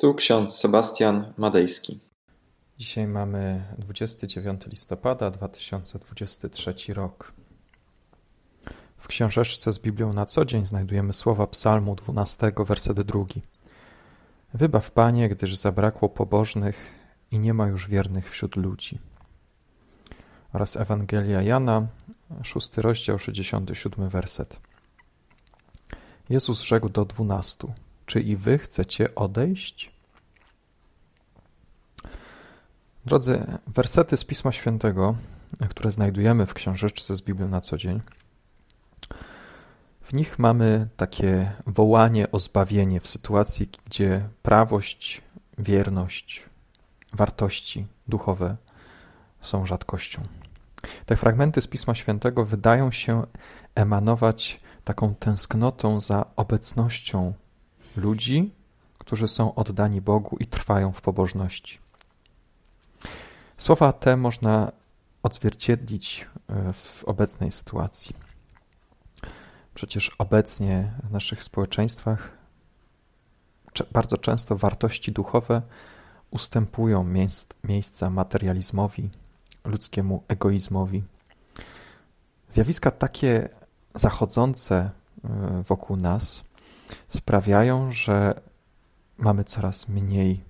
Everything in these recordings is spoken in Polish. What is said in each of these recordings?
Tu ksiądz Sebastian Madejski. Dzisiaj mamy 29 listopada 2023 rok. W książeczce z Biblią na co dzień znajdujemy słowa Psalmu 12, werset 2. Wybaw Panie, gdyż zabrakło pobożnych i nie ma już wiernych wśród ludzi. Oraz Ewangelia Jana, 6 rozdział, 67 werset. Jezus rzekł do dwunastu: Czy i wy chcecie odejść? Drodzy, wersety z Pisma Świętego, które znajdujemy w książeczce z Biblią na co dzień, w nich mamy takie wołanie o zbawienie w sytuacji, gdzie prawość, wierność, wartości duchowe są rzadkością. Te fragmenty z Pisma Świętego wydają się emanować taką tęsknotą za obecnością ludzi, którzy są oddani Bogu i trwają w pobożności. Słowa te można odzwierciedlić e, w obecnej sytuacji. Przecież obecnie w naszych społeczeństwach bardzo często wartości duchowe ustępują miejsca materializmowi, ludzkiemu egoizmowi. Zjawiska takie zachodzące e, wokół nas sprawiają, że mamy coraz mniej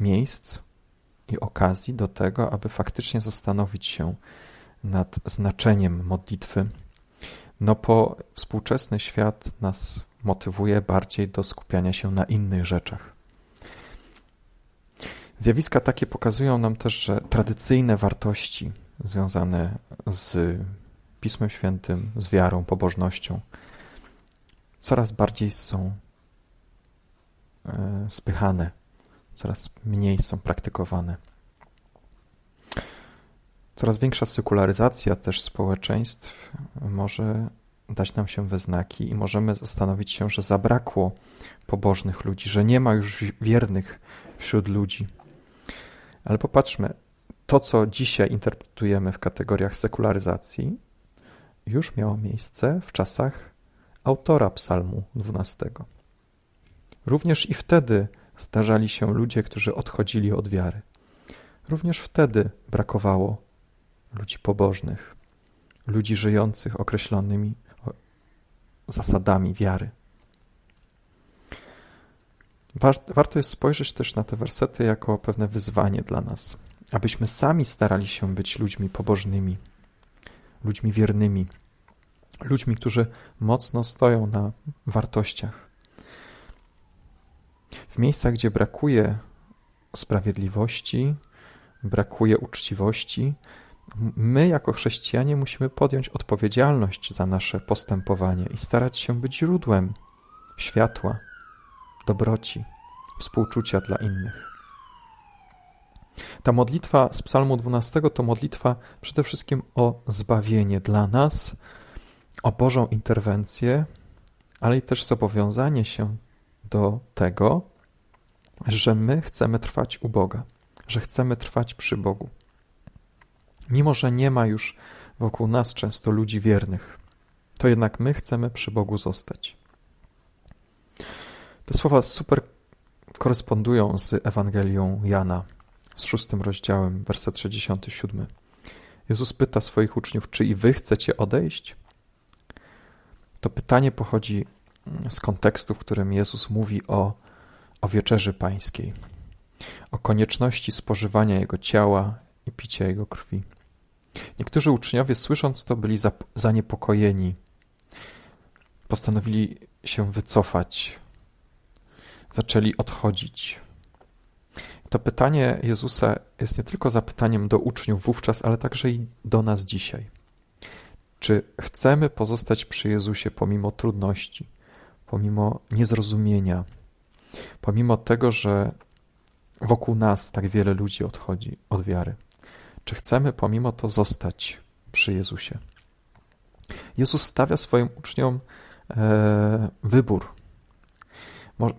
miejsc i okazji do tego, aby faktycznie zastanowić się nad znaczeniem modlitwy. No, bo współczesny świat nas motywuje bardziej do skupiania się na innych rzeczach. Zjawiska takie pokazują nam też, że tradycyjne wartości związane z Pismem Świętym, z wiarą, pobożnością, coraz bardziej są e, spychane, coraz mniej są praktykowane. Coraz większa sekularyzacja też społeczeństw może dać nam się we znaki i możemy zastanowić się, że zabrakło pobożnych ludzi, że nie ma już wiernych wśród ludzi. Ale popatrzmy, to co dzisiaj interpretujemy w kategoriach sekularyzacji, już miało miejsce w czasach autora Psalmu 12. Również i wtedy zdarzali się ludzie, którzy odchodzili od wiary. Również wtedy brakowało ludzi pobożnych, ludzi żyjących określonymi zasadami wiary. Warto jest spojrzeć też na te wersety jako pewne wyzwanie dla nas, abyśmy sami starali się być ludźmi pobożnymi, ludźmi wiernymi, ludźmi, którzy mocno stoją na wartościach. W miejscach, gdzie brakuje sprawiedliwości, brakuje uczciwości, my jako chrześcijanie musimy podjąć odpowiedzialność za nasze postępowanie i starać się być źródłem światła, dobroci, współczucia dla innych. Ta modlitwa z Psalmu 12 to modlitwa przede wszystkim o zbawienie dla nas, o Bożą interwencję, ale i też zobowiązanie się do tego, że my chcemy trwać u Boga, że chcemy trwać przy Bogu. Mimo, że nie ma już wokół nas często ludzi wiernych, to jednak my chcemy przy Bogu zostać. Te słowa super korespondują z Ewangelią Jana, z szóstym rozdziałem, werset 67. Jezus pyta swoich uczniów, czy i wy chcecie odejść? To pytanie pochodzi z kontekstu, w którym Jezus mówi o, o wieczerzy pańskiej, o konieczności spożywania Jego ciała i picia Jego krwi. Niektórzy uczniowie, słysząc to, byli zaniepokojeni. Postanowili się wycofać, zaczęli odchodzić. To pytanie Jezusa jest nie tylko zapytaniem do uczniów wówczas, ale także i do nas dzisiaj. Czy chcemy pozostać przy Jezusie pomimo trudności, pomimo niezrozumienia, pomimo tego, że wokół nas tak wiele ludzi odchodzi od wiary? Czy chcemy pomimo to zostać przy Jezusie? Jezus stawia swoim uczniom e, wybór.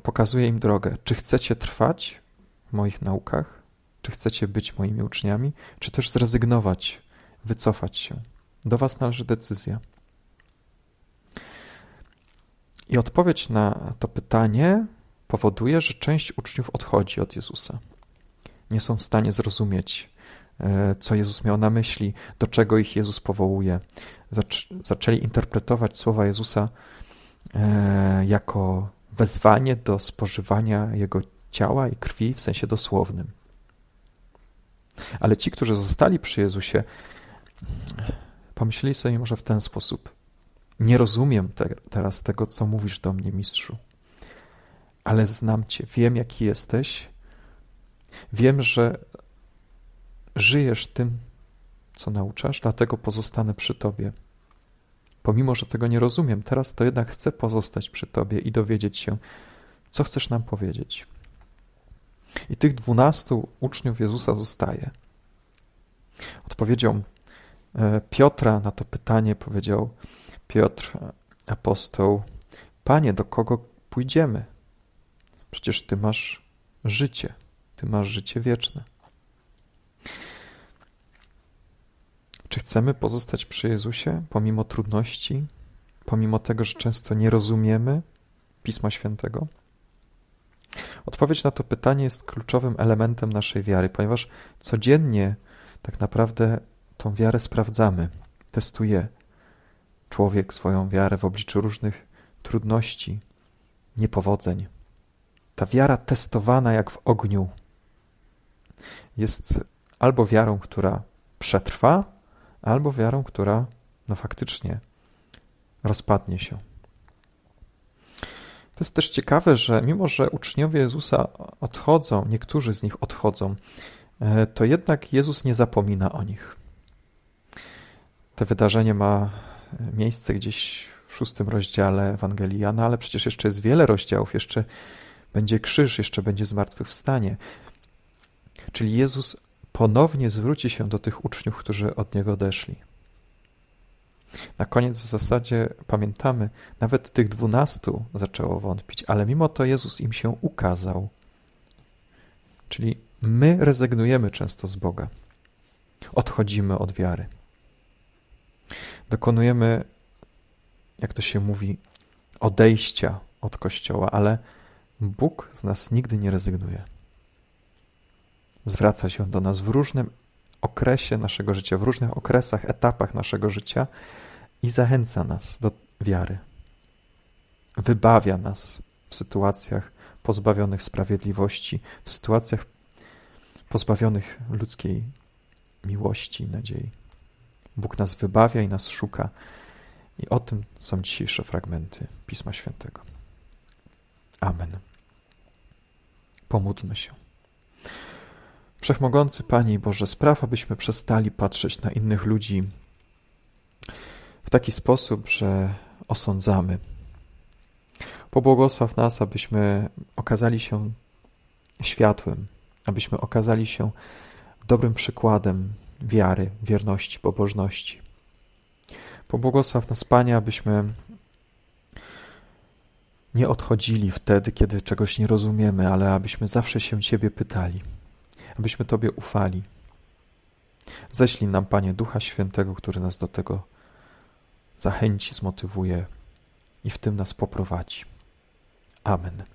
Pokazuje im drogę. Czy chcecie trwać w moich naukach? Czy chcecie być moimi uczniami? Czy też zrezygnować, wycofać się? Do Was należy decyzja. I odpowiedź na to pytanie powoduje, że część uczniów odchodzi od Jezusa. Nie są w stanie zrozumieć, e, co Jezus miał na myśli, do czego ich Jezus powołuje. Zaczęli interpretować słowa Jezusa e, jako wezwanie do spożywania Jego ciała i krwi w sensie dosłownym. Ale ci, którzy zostali przy Jezusie, pomyśleli sobie może w ten sposób: Nie rozumiem te, teraz tego, co mówisz do mnie, mistrzu, ale znam Cię, wiem, jaki jesteś, wiem, że żyjesz tym, co nauczasz, dlatego pozostanę przy Tobie. Pomimo, że tego nie rozumiem, teraz to jednak chcę pozostać przy Tobie i dowiedzieć się, co chcesz nam powiedzieć. I tych dwunastu uczniów Jezusa zostaje. Odpowiedzią Piotra na to pytanie powiedział Piotr, apostoł: Panie, do kogo pójdziemy? Przecież Ty masz życie, Ty masz życie wieczne. Czy chcemy pozostać przy Jezusie pomimo trudności, pomimo tego, że często nie rozumiemy Pisma Świętego? Odpowiedź na to pytanie jest kluczowym elementem naszej wiary, ponieważ codziennie tak naprawdę tą wiarę sprawdzamy, testuje człowiek swoją wiarę w obliczu różnych trudności, niepowodzeń. Ta wiara testowana jak w ogniu jest albo wiarą, która przetrwa, albo wiarą, która no faktycznie rozpadnie się. To jest też ciekawe, że mimo, że uczniowie Jezusa odchodzą, niektórzy z nich odchodzą, e, to jednak Jezus nie zapomina o nich. To wydarzenie ma miejsce gdzieś w szóstym rozdziale Ewangelii Jana, ale przecież jeszcze jest wiele rozdziałów, jeszcze będzie krzyż, jeszcze będzie zmartwychwstanie. Czyli Jezus ponownie zwróci się do tych uczniów, którzy od Niego odeszli. Na koniec w zasadzie pamiętamy, nawet tych dwunastu zaczęło wątpić, ale mimo to Jezus im się ukazał. Czyli my rezygnujemy często z Boga. Odchodzimy od wiary. Dokonujemy, jak to się mówi, odejścia od Kościoła, ale Bóg z nas nigdy nie rezygnuje. Zwraca się do nas w różnym okresie naszego życia, w różnych okresach, etapach naszego życia i zachęca nas do wiary. Wybawia nas w sytuacjach pozbawionych sprawiedliwości, w sytuacjach pozbawionych ludzkiej miłości i nadziei. Bóg nas wybawia i nas szuka. I o tym są dzisiejsze fragmenty Pisma Świętego. Amen. Pomódlmy się. Wszechmogący Panie Boże, spraw, abyśmy przestali patrzeć na innych ludzi w taki sposób, że osądzamy. Pobłogosław nas, abyśmy okazali się światłem, abyśmy okazali się dobrym przykładem wiary, wierności, pobożności. Pobłogosław nas, Panie, abyśmy nie odchodzili wtedy, kiedy czegoś nie rozumiemy, ale abyśmy zawsze się Ciebie pytali, abyśmy Tobie ufali. Ześlij nam, Panie, Ducha Świętego, który nas do tego zachęci, zmotywuje i w tym nas poprowadzi. Amen.